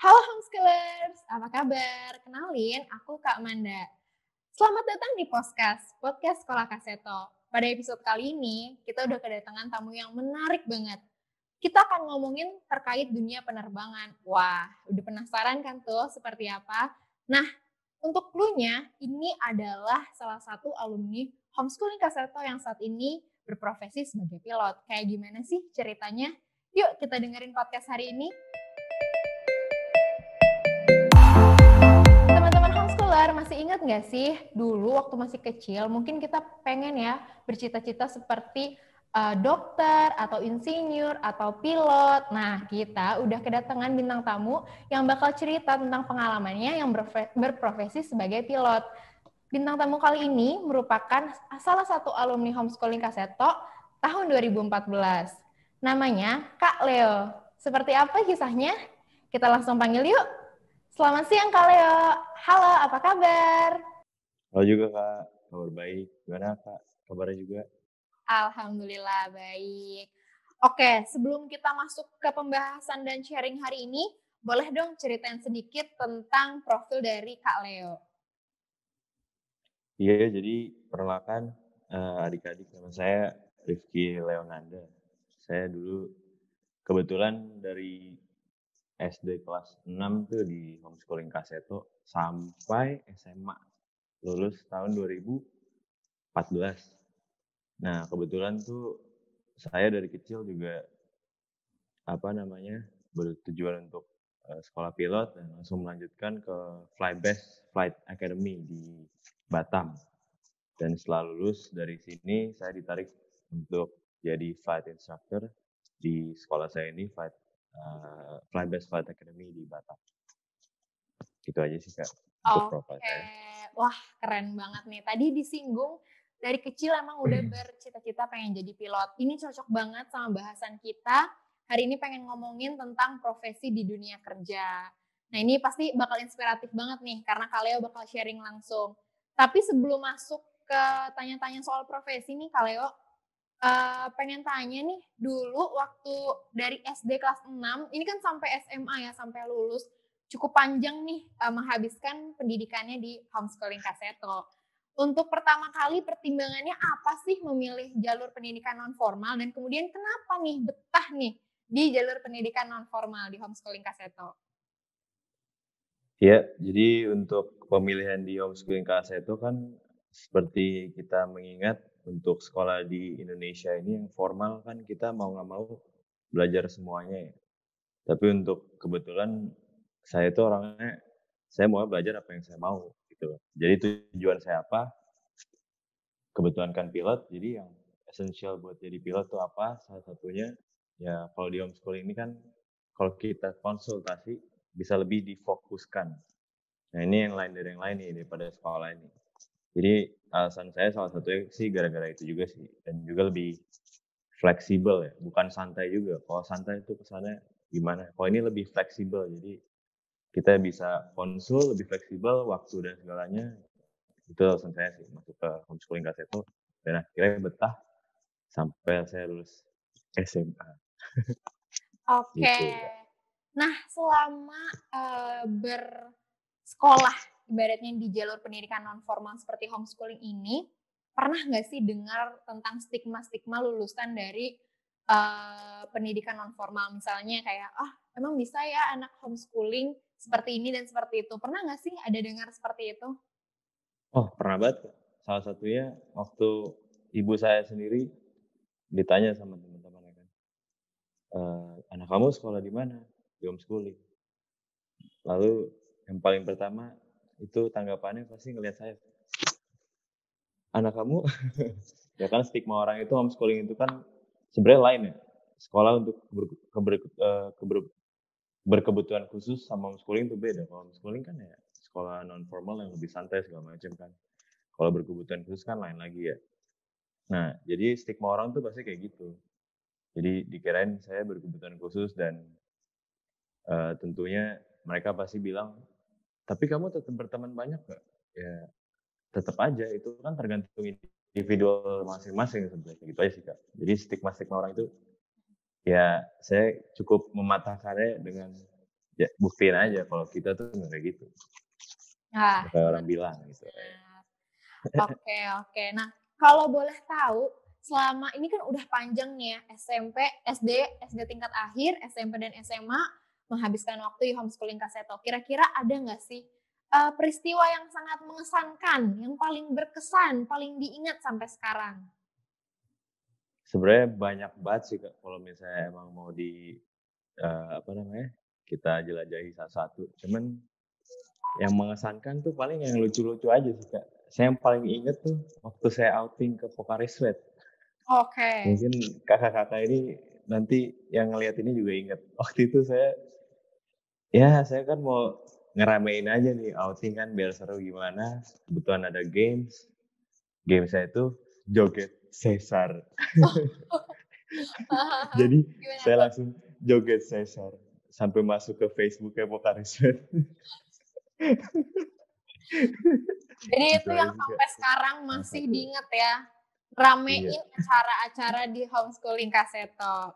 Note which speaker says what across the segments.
Speaker 1: Halo homeschoolers, apa kabar? Kenalin, aku Kak Manda. Selamat datang di Podcast, Podcast Sekolah Kaseto. Pada episode kali ini, kita udah kedatangan tamu yang menarik banget. Kita akan ngomongin terkait dunia penerbangan. Wah, udah penasaran kan tuh seperti apa? Nah, untuk clue-nya, ini adalah salah satu alumni homeschooling Kaseto yang saat ini berprofesi sebagai pilot. Kayak gimana sih ceritanya? Yuk kita dengerin podcast hari ini. Masih ingat nggak sih dulu waktu masih kecil mungkin kita pengen ya bercita-cita seperti uh, dokter atau insinyur atau pilot. Nah, kita udah kedatangan bintang tamu yang bakal cerita tentang pengalamannya yang berprofesi sebagai pilot. Bintang tamu kali ini merupakan salah satu alumni homeschooling Kaseto tahun 2014. Namanya Kak Leo. Seperti apa kisahnya? Kita langsung panggil yuk. Selamat siang Kak Leo. Halo, apa kabar?
Speaker 2: Halo juga Kak, kabar baik. Gimana Kak? Kabarnya juga?
Speaker 1: Alhamdulillah baik. Oke, sebelum kita masuk ke pembahasan dan sharing hari ini, boleh dong ceritain sedikit tentang profil dari Kak Leo.
Speaker 2: Iya, jadi perkenalkan uh, adik-adik nama saya Rifki Leonanda. Saya dulu kebetulan dari SD kelas 6 tuh di homeschooling Kaseto sampai SMA lulus tahun 2014. Nah, kebetulan tuh saya dari kecil juga apa namanya bertujuan untuk uh, sekolah pilot dan langsung melanjutkan ke Flybase Flight Academy di Batam. Dan setelah lulus dari sini, saya ditarik untuk jadi flight instructor di sekolah saya ini, Flight, uh, Flybase Flight Academy di Batam. Gitu aja sih, Kak.
Speaker 1: Oke, okay. wah keren banget nih. Tadi disinggung dari kecil emang udah bercita-cita pengen jadi pilot. Ini cocok banget sama bahasan kita. Hari ini pengen ngomongin tentang profesi di dunia kerja. Nah ini pasti bakal inspiratif banget nih karena kalian bakal sharing langsung. Tapi sebelum masuk ke tanya-tanya soal profesi nih Kaleo, uh, pengen tanya nih dulu waktu dari SD kelas 6, ini kan sampai SMA ya, sampai lulus, cukup panjang nih uh, menghabiskan pendidikannya di homeschooling Kaseto. Untuk pertama kali pertimbangannya apa sih memilih jalur pendidikan non formal dan kemudian kenapa nih betah nih di jalur pendidikan non formal di homeschooling Kaseto?
Speaker 2: Ya, jadi untuk pemilihan di homeschooling KASA itu kan seperti kita mengingat untuk sekolah di Indonesia ini yang formal kan kita mau nggak mau belajar semuanya ya. Tapi untuk kebetulan saya itu orangnya saya mau belajar apa yang saya mau gitu. Jadi tujuan saya apa? Kebetulan kan pilot, jadi yang esensial buat jadi pilot itu apa? Salah satunya ya kalau di homeschooling ini kan kalau kita konsultasi bisa lebih difokuskan. Nah ini yang lain dari yang lain nih daripada sekolah ini. Jadi alasan saya salah satunya sih gara-gara itu juga sih dan juga lebih fleksibel ya, bukan santai juga. Kalau santai itu kesannya gimana? Kalau ini lebih fleksibel, jadi kita bisa konsul lebih fleksibel waktu dan segalanya. Itu alasan saya sih masuk ke homeschooling itu dan akhirnya betah sampai saya lulus SMA.
Speaker 1: Oke. Okay. gitu. Nah, selama uh, bersekolah ibaratnya di jalur pendidikan non formal seperti homeschooling ini, pernah nggak sih dengar tentang stigma-stigma lulusan dari uh, pendidikan non formal misalnya kayak ah oh, emang bisa ya anak homeschooling seperti ini dan seperti itu pernah nggak sih ada dengar seperti itu?
Speaker 2: Oh pernah banget salah satunya waktu ibu saya sendiri ditanya sama teman-teman kan uh, anak kamu sekolah di mana di homeschooling. Lalu yang paling pertama itu tanggapannya pasti ngelihat saya. Anak kamu, ya kan stigma orang itu homeschooling itu kan sebenarnya lain ya. Sekolah untuk ber, keber, uh, keber, berkebutuhan khusus sama homeschooling itu beda. Kalau homeschooling kan ya sekolah non formal yang lebih santai segala macam kan. Kalau berkebutuhan khusus kan lain lagi ya. Nah, jadi stigma orang tuh pasti kayak gitu. Jadi dikirain saya berkebutuhan khusus dan uh, tentunya mereka pasti bilang, tapi kamu tetap berteman banyak gak? Ya tetap aja itu kan tergantung individual masing-masing sebenarnya gitu aja sih kak. Jadi stigma-stigma orang itu ya saya cukup mematahkannya dengan ya buktiin aja kalau kita tuh nggak kayak gitu.
Speaker 1: Nah,
Speaker 2: Kayak orang bilang gitu.
Speaker 1: Oke, oke. Nah, kalau boleh tahu, selama ini kan udah panjang nih ya, SMP, SD, SD tingkat akhir, SMP dan SMA, menghabiskan waktu di homeschooling Kaseto. Kira-kira ada nggak sih uh, peristiwa yang sangat mengesankan, yang paling berkesan, paling diingat sampai sekarang?
Speaker 2: Sebenarnya banyak banget sih kak, kalau misalnya emang mau di uh, apa namanya kita jelajahi satu-satu. Cuman yang mengesankan tuh paling yang lucu-lucu aja sih kak. Saya yang paling inget tuh waktu saya outing ke Pocari Sweat.
Speaker 1: Oke. Okay.
Speaker 2: Mungkin kakak-kakak ini nanti yang ngeliat ini juga inget. Waktu itu saya, ya saya kan mau ngeramein aja nih outing kan biar seru gimana. Kebetulan ada games. Game saya itu joget Cesar. Jadi Gimana saya langsung joget Cesar sampai masuk ke Facebooknya Pocari Sweat.
Speaker 1: Jadi itu gitu yang sampai sekarang masih diinget ya. Ramein iya. acara-acara di homeschooling kaseto.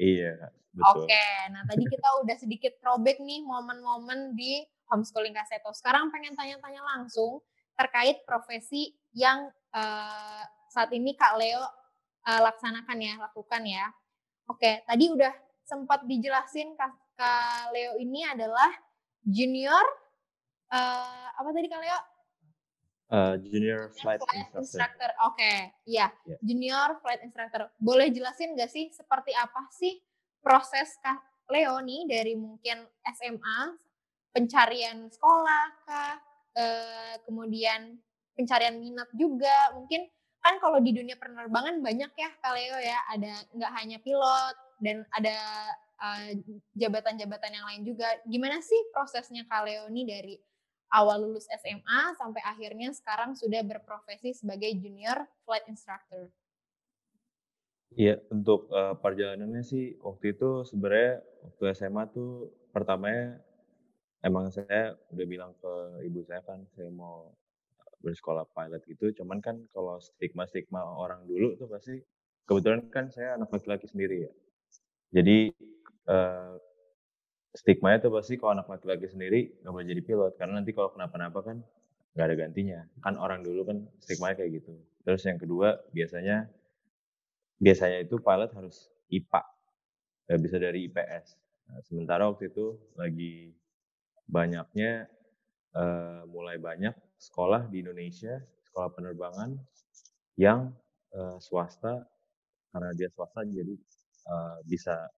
Speaker 2: Iya,
Speaker 1: betul. Oke, nah tadi kita udah sedikit throwback nih momen-momen di homeschooling kaseto. Sekarang pengen tanya-tanya langsung terkait profesi yang uh, saat ini Kak Leo uh, laksanakan ya, lakukan ya. Oke, tadi udah sempat dijelasin Kak, Kak Leo ini adalah junior uh, apa tadi Kak Leo?
Speaker 2: Uh, junior flight, flight instructor. instructor.
Speaker 1: Oke, okay. iya. Yeah. Junior flight instructor. Boleh jelasin nggak sih seperti apa sih proses Kak Leo nih dari mungkin SMA, pencarian sekolah kah, uh, kemudian pencarian minat juga, mungkin kan kalau di dunia penerbangan banyak ya Kak Leo ya, ada nggak hanya pilot dan ada jabatan-jabatan uh, yang lain juga. Gimana sih prosesnya Kak Leo nih dari awal lulus SMA sampai akhirnya sekarang sudah berprofesi sebagai junior flight instructor.
Speaker 2: Iya, untuk uh, perjalanannya sih waktu itu sebenarnya waktu SMA tuh pertamanya emang saya udah bilang ke ibu saya kan saya mau bersekolah pilot gitu. Cuman kan kalau stigma-stigma orang dulu tuh pasti kebetulan kan saya anak laki-laki sendiri ya. Jadi uh, stigma itu pasti kalau anak laki-laki sendiri nggak boleh jadi pilot karena nanti kalau kenapa-napa kan nggak ada gantinya. Kan orang dulu kan stigma kayak gitu. Terus yang kedua biasanya biasanya itu pilot harus IPA nggak bisa dari IPS nah, sementara waktu itu lagi banyaknya uh, mulai banyak sekolah di Indonesia sekolah penerbangan yang uh, swasta karena dia swasta jadi uh, bisa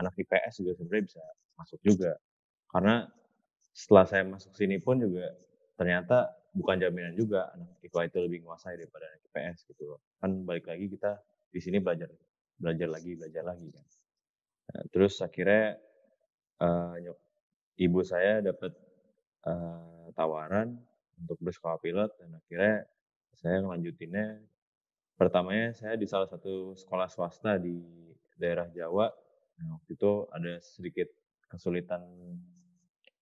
Speaker 2: anak IPS juga sebenarnya bisa masuk juga. Karena setelah saya masuk sini pun juga ternyata bukan jaminan juga anak IPA itu lebih menguasai daripada anak IPS gitu loh. Kan balik lagi kita di sini belajar belajar lagi belajar lagi kan. Nah, terus akhirnya uh, ibu saya dapat uh, tawaran untuk bersekolah pilot dan akhirnya saya ngelanjutinnya pertamanya saya di salah satu sekolah swasta di daerah Jawa. Nah, waktu itu ada sedikit kesulitan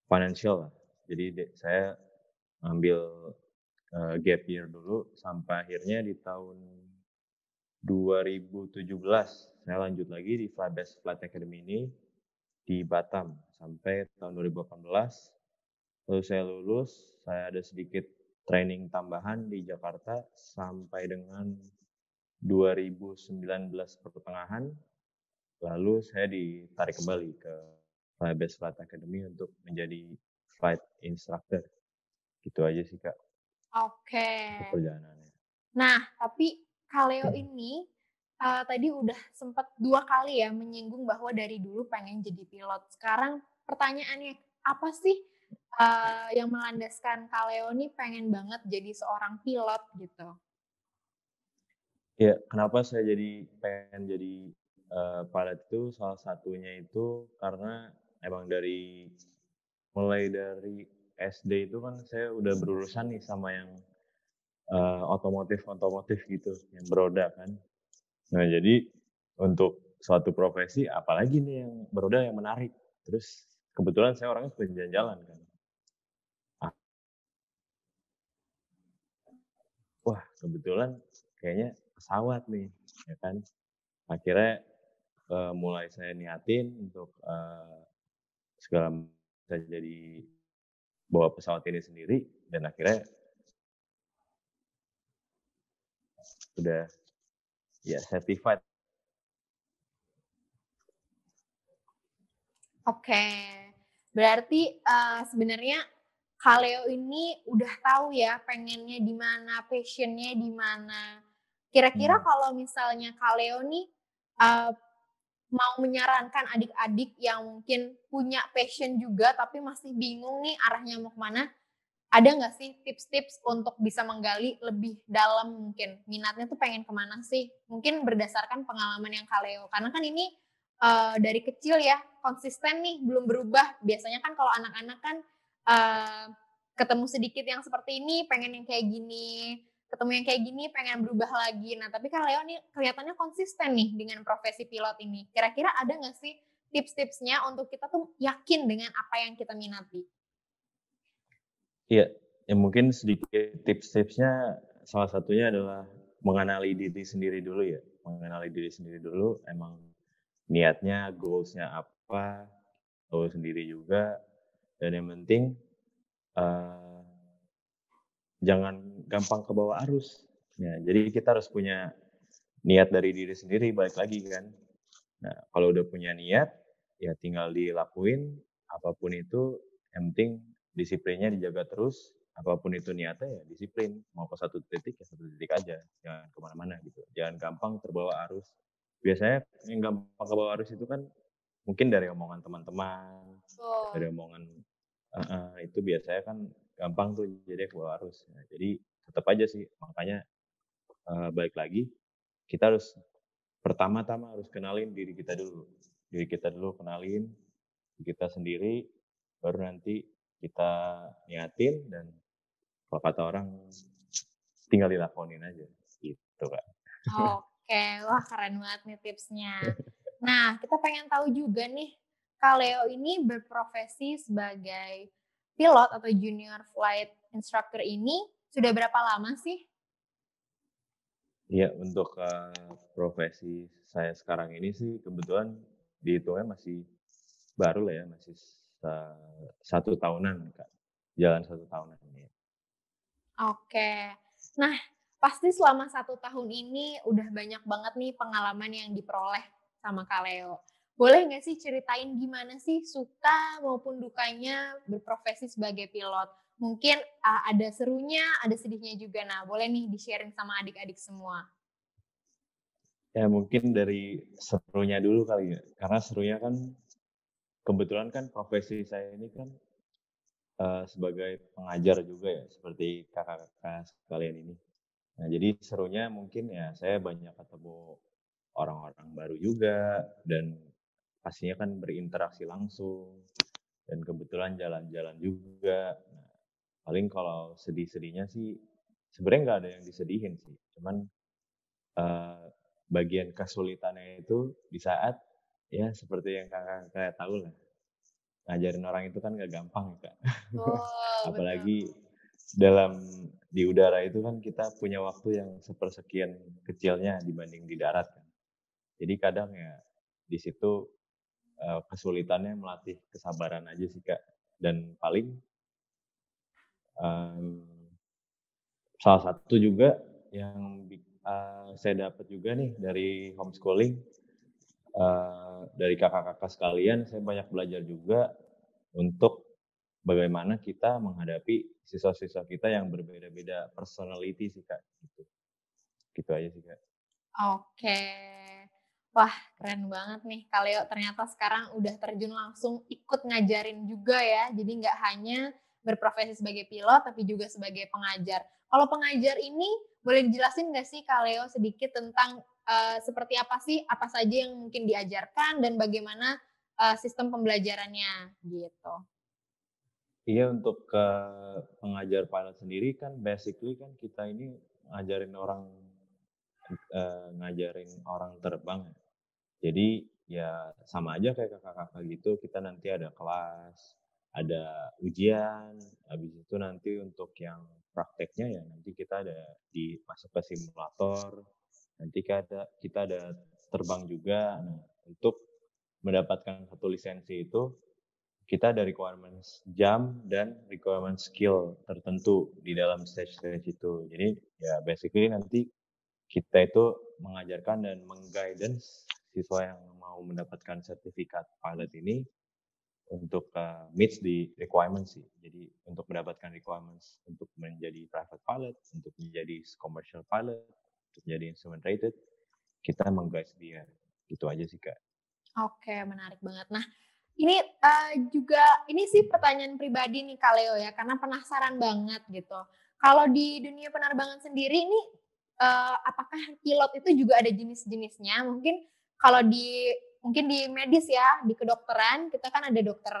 Speaker 2: financial lah. Jadi saya ambil uh, gap year dulu sampai akhirnya di tahun 2017 saya lanjut lagi di Flybase Flight Academy ini di Batam sampai tahun 2018. Lalu saya lulus, saya ada sedikit training tambahan di Jakarta sampai dengan 2019 pertengahan. Lalu saya ditarik kembali ke Flybase Flight Academy untuk menjadi flight instructor. Gitu aja sih kak.
Speaker 1: Oke. Okay. Perjalanannya. Nah, tapi Kaleo hmm. ini uh, tadi udah sempat dua kali ya menyinggung bahwa dari dulu pengen jadi pilot. Sekarang pertanyaannya apa sih uh, yang melandaskan Kaleo ini pengen banget jadi seorang pilot gitu?
Speaker 2: Ya, kenapa saya jadi pengen jadi uh, pilot itu salah satunya itu karena emang dari mulai dari SD itu kan saya udah berurusan nih sama yang uh, otomotif otomotif gitu yang beroda kan. Nah jadi untuk suatu profesi apalagi nih yang beroda yang menarik. Terus kebetulan saya orangnya suka jalan-jalan kan. Ah. wah kebetulan kayaknya pesawat nih ya kan. Akhirnya uh, mulai saya niatin untuk uh, segala bisa jadi bawa pesawat ini sendiri dan akhirnya udah ya certified.
Speaker 1: Oke, berarti uh, sebenarnya Kaleo ini udah tahu ya pengennya di mana, passionnya di mana. Kira-kira hmm. kalau misalnya Kaleo nih uh, mau menyarankan adik-adik yang mungkin punya passion juga tapi masih bingung nih arahnya mau ke mana, ada nggak sih tips-tips untuk bisa menggali lebih dalam mungkin minatnya tuh pengen ke mana sih? Mungkin berdasarkan pengalaman yang Kaleo, karena kan ini uh, dari kecil ya konsisten nih belum berubah. Biasanya kan kalau anak-anak kan uh, ketemu sedikit yang seperti ini pengen yang kayak gini ketemu yang kayak gini pengen berubah lagi. Nah tapi kan Leo nih kelihatannya konsisten nih dengan profesi pilot ini. Kira-kira ada nggak sih tips-tipsnya untuk kita tuh yakin dengan apa yang kita minati?
Speaker 2: Iya ya mungkin sedikit tips-tipsnya. Salah satunya adalah mengenali diri sendiri dulu ya. Mengenali diri sendiri dulu emang niatnya goalsnya apa tahu sendiri juga. Dan yang penting uh, jangan gampang ke bawah arus. Ya, jadi kita harus punya niat dari diri sendiri balik lagi kan. Nah, kalau udah punya niat, ya tinggal dilakuin apa pun itu. Yang penting disiplinnya dijaga terus. Apa pun itu niatnya ya disiplin. Mau ke satu titik ya satu titik aja. Jangan ke mana-mana gitu. Jangan gampang terbawa arus. Biasanya yang gampang ke bawah arus itu kan mungkin dari omongan teman-teman, oh. dari omongan uh, itu biasanya kan gampang tuh jadi keluar arus. Nah, jadi tetap aja sih makanya uh, balik lagi kita harus pertama-tama harus kenalin diri kita dulu. Diri kita dulu kenalin kita sendiri baru nanti kita niatin dan kalau kata orang tinggal dilakonin aja gitu kak.
Speaker 1: Oke, wah keren banget nih tipsnya. Nah, kita pengen tahu juga nih Kaleo ini berprofesi sebagai pilot atau junior flight instructor ini sudah berapa lama sih?
Speaker 2: Iya, untuk uh, profesi saya sekarang ini sih kebetulan dihitungnya masih baru lah ya, masih uh, satu tahunan, Kak. Jalan satu tahunan ini.
Speaker 1: Oke. Nah, pasti selama satu tahun ini udah banyak banget nih pengalaman yang diperoleh sama Kaleo. Boleh nggak sih ceritain gimana sih suka maupun dukanya berprofesi sebagai pilot? Mungkin uh, ada serunya, ada sedihnya juga. Nah, boleh nih di-sharing sama adik-adik semua.
Speaker 2: Ya mungkin dari serunya dulu kali ya. Karena serunya kan kebetulan kan profesi saya ini kan uh, sebagai pengajar juga ya, seperti kakak-kakak sekalian ini. Nah, jadi serunya mungkin ya saya banyak ketemu orang-orang baru juga dan pastinya kan berinteraksi langsung dan kebetulan jalan-jalan juga. Nah, paling kalau sedih-sedihnya sih sebenarnya nggak ada yang disedihin sih, cuman uh, bagian kesulitannya itu di saat ya seperti yang kakak kayak tahu lah ngajarin orang itu kan nggak gampang kak. Oh, Apalagi betul. dalam di udara itu kan kita punya waktu yang sepersekian kecilnya dibanding di darat kan. Jadi kadang ya di situ uh, kesulitannya melatih kesabaran aja sih kak. Dan paling um, salah satu juga yang uh, saya dapat juga nih dari homeschooling uh, dari kakak-kakak sekalian saya banyak belajar juga untuk bagaimana kita menghadapi siswa-siswa kita yang berbeda-beda personality sih kak gitu. Gitu aja sih kak.
Speaker 1: Oke. okay. Wah, keren banget nih. Kaleo ternyata sekarang udah terjun langsung ikut ngajarin juga ya. Jadi nggak hanya berprofesi sebagai pilot, tapi juga sebagai pengajar. Kalau pengajar ini, boleh dijelasin nggak sih Kaleo sedikit tentang uh, seperti apa sih, apa saja yang mungkin diajarkan, dan bagaimana uh, sistem pembelajarannya gitu.
Speaker 2: Iya, untuk uh, pengajar pilot sendiri kan basically kan kita ini ngajarin orang uh, ngajarin orang terbang. Jadi ya sama aja kayak kakak-kakak gitu, kita nanti ada kelas, ada ujian, habis itu nanti untuk yang prakteknya ya nanti kita ada di masuk ke simulator, nanti kita ada, kita ada terbang juga. Nah, untuk mendapatkan satu lisensi itu kita ada requirements jam dan requirement skill tertentu di dalam stage-stage itu. Jadi ya basically nanti kita itu mengajarkan dan mengguidance siswa yang mau mendapatkan sertifikat pilot ini untuk uh, meets di requirements sih. Jadi untuk mendapatkan requirements untuk menjadi private pilot, untuk menjadi commercial pilot, untuk menjadi instrument rated, kita mengguide dia. Itu aja sih kak.
Speaker 1: Oke, menarik banget. Nah, ini uh, juga ini sih pertanyaan pribadi nih Kaleo ya, karena penasaran banget gitu. Kalau di dunia penerbangan sendiri ini uh, apakah pilot itu juga ada jenis-jenisnya? Mungkin kalau di mungkin di medis ya, di kedokteran kita kan ada dokter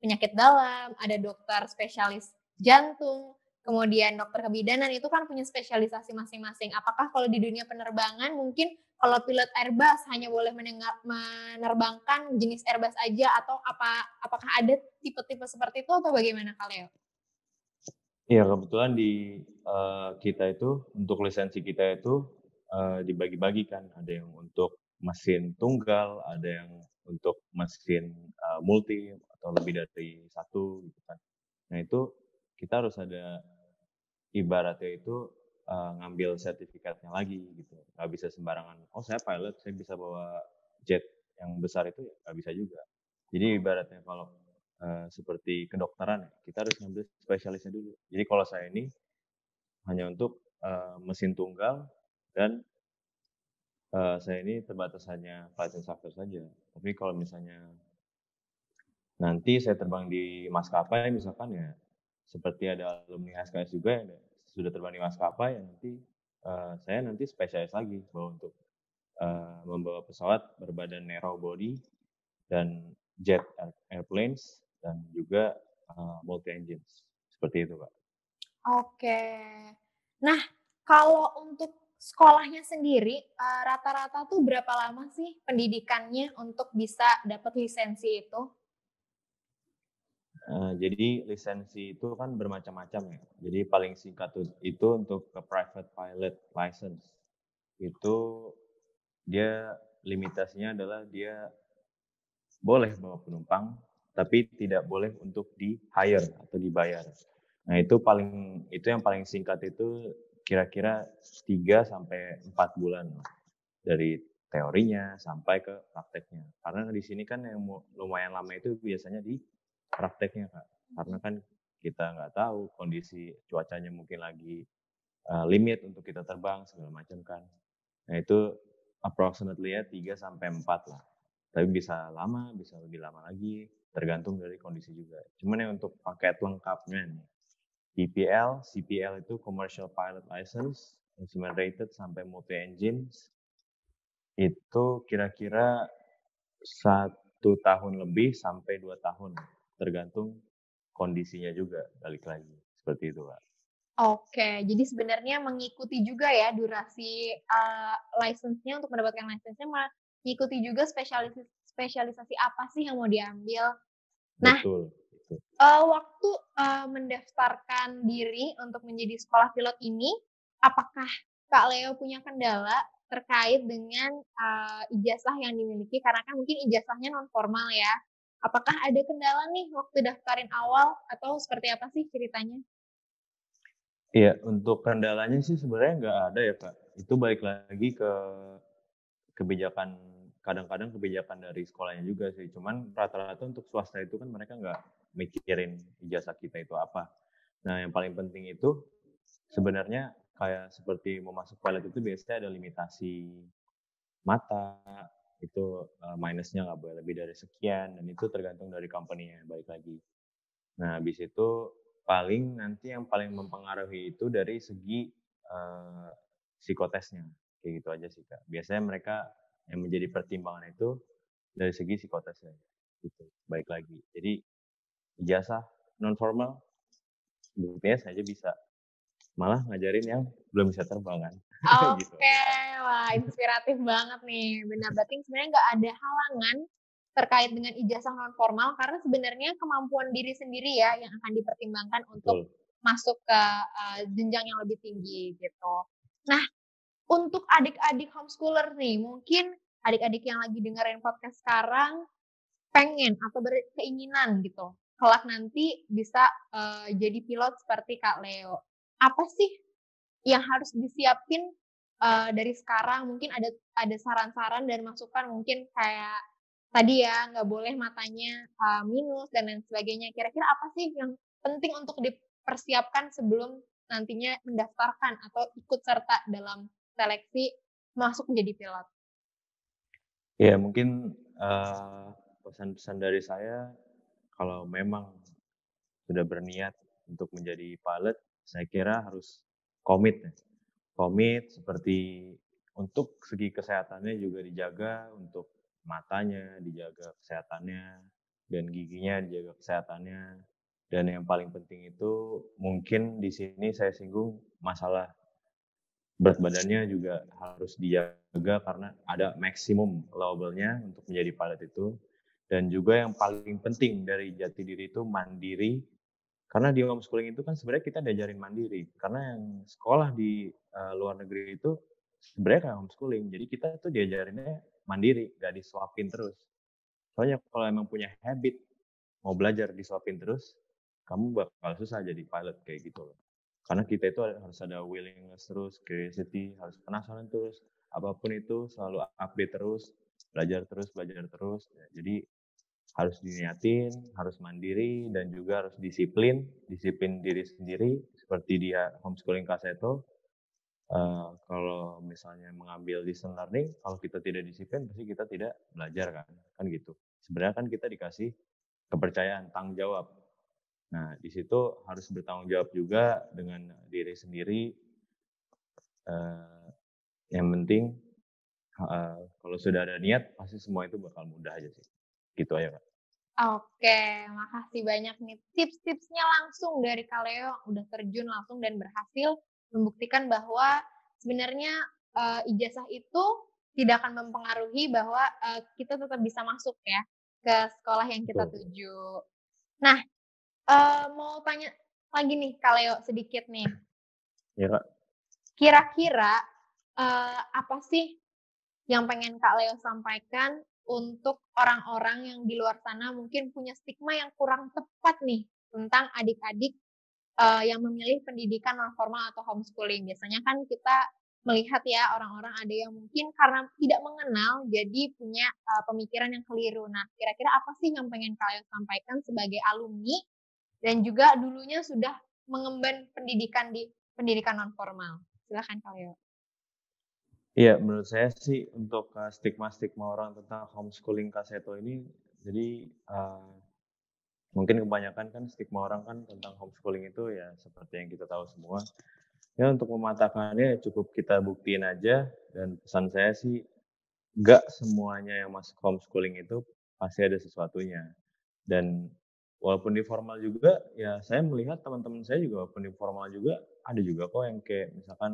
Speaker 1: penyakit dalam, ada dokter spesialis jantung, kemudian dokter kebidanan itu kan punya spesialisasi masing-masing. Apakah kalau di dunia penerbangan mungkin kalau pilot Airbus hanya boleh menerbangkan jenis Airbus aja atau apa apakah ada tipe-tipe seperti itu atau bagaimana kalian?
Speaker 2: Iya. Kebetulan di uh, kita itu untuk lisensi kita itu uh, dibagi-bagi kan. Ada yang untuk mesin tunggal, ada yang untuk mesin uh, multi atau lebih dari satu gitu kan. Nah itu kita harus ada ibaratnya itu uh, ngambil sertifikatnya lagi gitu. Nggak bisa sembarangan oh saya pilot saya bisa bawa jet yang besar itu ya nggak bisa juga. Jadi ibaratnya kalau uh, seperti kedokteran kita harus ngambil spesialisnya dulu. Jadi kalau saya ini hanya untuk uh, mesin tunggal dan uh, saya ini terbatas hanya flight instructor saja. Tapi kalau misalnya nanti saya terbang di maskapai misalkan ya seperti ada alumni SKS juga yang sudah terbang di maskapai ya nanti uh, saya nanti spesialis lagi bahwa untuk uh, membawa pesawat berbadan narrow body dan jet airplanes dan juga uh, multi engines seperti itu pak.
Speaker 1: Oke, nah kalau untuk sekolahnya sendiri rata-rata uh, tuh berapa lama sih pendidikannya untuk bisa dapat lisensi itu?
Speaker 2: Uh, jadi lisensi itu kan bermacam-macam ya. Jadi paling singkat itu untuk ke private pilot license. Itu dia limitasinya adalah dia boleh bawa penumpang tapi tidak boleh untuk di hire atau dibayar. Nah, itu paling itu yang paling singkat itu kira-kira 3 sampai 4 bulan dari teorinya sampai ke prakteknya. Karena di sini kan yang lumayan lama itu biasanya di prakteknya kak karena kan kita nggak tahu kondisi cuacanya mungkin lagi uh, limit untuk kita terbang segala macam kan nah itu approximately ya 3 sampai 4 lah tapi bisa lama bisa lebih lama lagi tergantung dari kondisi juga cuman yang untuk paket lengkapnya nih PPL, CPL itu Commercial Pilot License, Instrument Rated sampai multi engines itu kira-kira satu tahun lebih sampai dua tahun tergantung kondisinya juga balik lagi seperti itu pak.
Speaker 1: Oke, jadi sebenarnya mengikuti juga ya durasi uh, license-nya untuk mendapatkan license-nya mengikuti juga spesialisasi spesialisasi apa sih yang mau diambil. Nah, betul. Uh, waktu uh, mendaftarkan diri untuk menjadi sekolah pilot ini, apakah Kak Leo punya kendala terkait dengan uh, ijazah yang dimiliki? Karena kan mungkin ijazahnya non formal ya. Apakah ada kendala nih waktu daftarin awal atau seperti apa sih ceritanya?
Speaker 2: Iya, untuk kendalanya sih sebenarnya nggak ada ya kak. Itu balik lagi ke kebijakan, kadang-kadang kebijakan dari sekolahnya juga sih. Cuman rata-rata untuk swasta itu kan mereka nggak mikirin ijazah kita itu apa. Nah yang paling penting itu sebenarnya kayak seperti mau masuk pilot itu biasanya ada limitasi mata, itu uh, minusnya nggak boleh lebih dari sekian dan itu tergantung dari company-nya balik lagi. Nah habis itu paling nanti yang paling mempengaruhi itu dari segi uh, psikotesnya kayak gitu aja sih kak. Biasanya mereka yang menjadi pertimbangan itu dari segi psikotesnya gitu baik lagi. Jadi ijazah non formal buktinya saja bisa malah ngajarin yang belum bisa terbang kan.
Speaker 1: Oke, gitu. wah inspiratif banget nih. Benar berarti sebenarnya nggak ada halangan terkait dengan ijazah non formal karena sebenarnya kemampuan diri sendiri ya yang akan dipertimbangkan untuk Betul. masuk ke uh, jenjang yang lebih tinggi gitu. Nah, untuk adik-adik homeschooler nih, mungkin adik-adik yang lagi dengerin podcast sekarang pengen atau berkeinginan gitu kelak nanti bisa uh, jadi pilot seperti Kak Leo. Apa sih yang harus disiapin uh, dari sekarang? Mungkin ada ada saran-saran dan masukan mungkin kayak tadi ya nggak boleh matanya uh, minus dan lain sebagainya. Kira-kira apa sih yang penting untuk dipersiapkan sebelum nantinya mendaftarkan atau ikut serta dalam seleksi masuk menjadi pilot?
Speaker 2: Ya mungkin pesan-pesan uh, dari saya kalau memang sudah berniat untuk menjadi pilot, saya kira harus komit. Komit seperti untuk segi kesehatannya juga dijaga, untuk matanya dijaga kesehatannya, dan giginya dijaga kesehatannya. Dan yang paling penting itu mungkin di sini saya singgung masalah berat badannya juga harus dijaga karena ada maksimum levelnya untuk menjadi pilot itu dan juga yang paling penting dari jati diri itu mandiri. Karena di homeschooling itu kan sebenarnya kita diajarin mandiri. Karena yang sekolah di uh, luar negeri itu sebenarnya kayak homeschooling. Jadi kita tuh diajarinnya mandiri, gak disuapin terus. Soalnya kalau emang punya habit mau belajar disuapin terus, kamu bakal susah jadi pilot kayak gitu loh. Karena kita itu harus ada willingness terus, curiosity, harus penasaran terus, apa pun itu selalu update terus, belajar terus, belajar terus. Ya, jadi harus diniatin, harus mandiri, dan juga harus disiplin, disiplin diri sendiri, seperti dia homeschooling kaseto. Uh, kalau misalnya mengambil distance learning, kalau kita tidak disiplin, pasti kita tidak belajar kan, kan gitu. Sebenarnya kan kita dikasih kepercayaan, tanggung jawab. Nah, di situ harus bertanggung jawab juga dengan diri sendiri. Uh, yang penting, uh, kalau sudah ada niat, pasti semua itu bakal mudah aja sih. Gitu aja, Kak.
Speaker 1: Oke, makasih banyak nih tips-tipsnya langsung dari Kaleo udah terjun langsung dan berhasil membuktikan bahwa sebenarnya uh, ijazah itu tidak akan mempengaruhi bahwa uh, kita tetap bisa masuk ya ke sekolah yang kita tuju. Nah, uh, mau tanya lagi nih Kaleo sedikit nih.
Speaker 2: Ya, Kak.
Speaker 1: Kira-kira uh, apa sih yang pengen Kak Leo sampaikan untuk orang-orang yang di luar sana mungkin punya stigma yang kurang tepat nih tentang adik-adik uh, yang memilih pendidikan non formal atau homeschooling. Biasanya kan kita melihat ya orang-orang ada yang mungkin karena tidak mengenal jadi punya uh, pemikiran yang keliru. Nah, kira-kira apa sih yang pengen kalian sampaikan sebagai alumni dan juga dulunya sudah mengemban pendidikan di pendidikan non formal? Silahkan kalian.
Speaker 2: Iya, menurut saya sih untuk uh, stigma-stigma orang tentang homeschooling kaseto ini, jadi uh, mungkin kebanyakan kan stigma orang kan tentang homeschooling itu ya seperti yang kita tahu semua. Ya untuk mematahkannya cukup kita buktiin aja dan pesan saya sih gak semuanya yang masuk homeschooling itu pasti ada sesuatunya. Dan walaupun di formal juga ya saya melihat teman-teman saya juga walaupun di formal juga ada juga kok yang kayak misalkan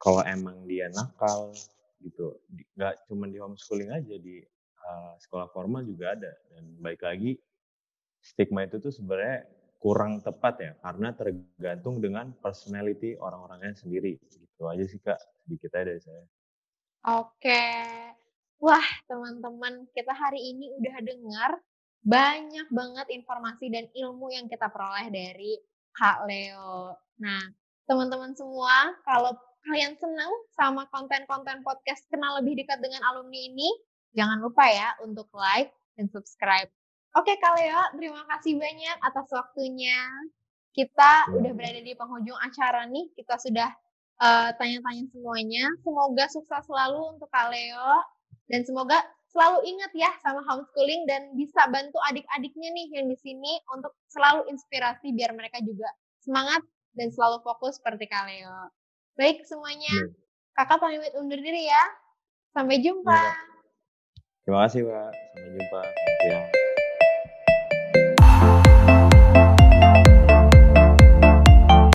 Speaker 2: kalau emang dia nakal gitu nggak cuma di homeschooling aja di uh, sekolah formal juga ada. Dan baik lagi stigma itu tuh sebenarnya kurang tepat ya karena tergantung dengan personality orang-orangnya sendiri. Gitu aja sih kak. Sedikit aja dari saya.
Speaker 1: Oke. Wah teman-teman kita hari ini udah dengar banyak banget informasi dan ilmu yang kita peroleh dari Kak Leo. Nah, teman-teman semua, kalau kalian senang sama konten-konten podcast kenal lebih dekat dengan alumni ini, jangan lupa ya untuk like dan subscribe. Oke Kak Leo, terima kasih banyak atas waktunya. Kita udah berada di penghujung acara nih, kita sudah uh, tanya-tanya semuanya. Semoga sukses selalu untuk Kak Leo dan semoga selalu ingat ya sama homeschooling dan bisa bantu adik-adiknya nih yang di sini untuk selalu inspirasi biar mereka juga semangat dan selalu fokus seperti Kak Leo. Baik semuanya, ya. kakak pamit undur diri ya. Sampai jumpa. Ya.
Speaker 2: Terima kasih, Pak. Sampai jumpa. Ya.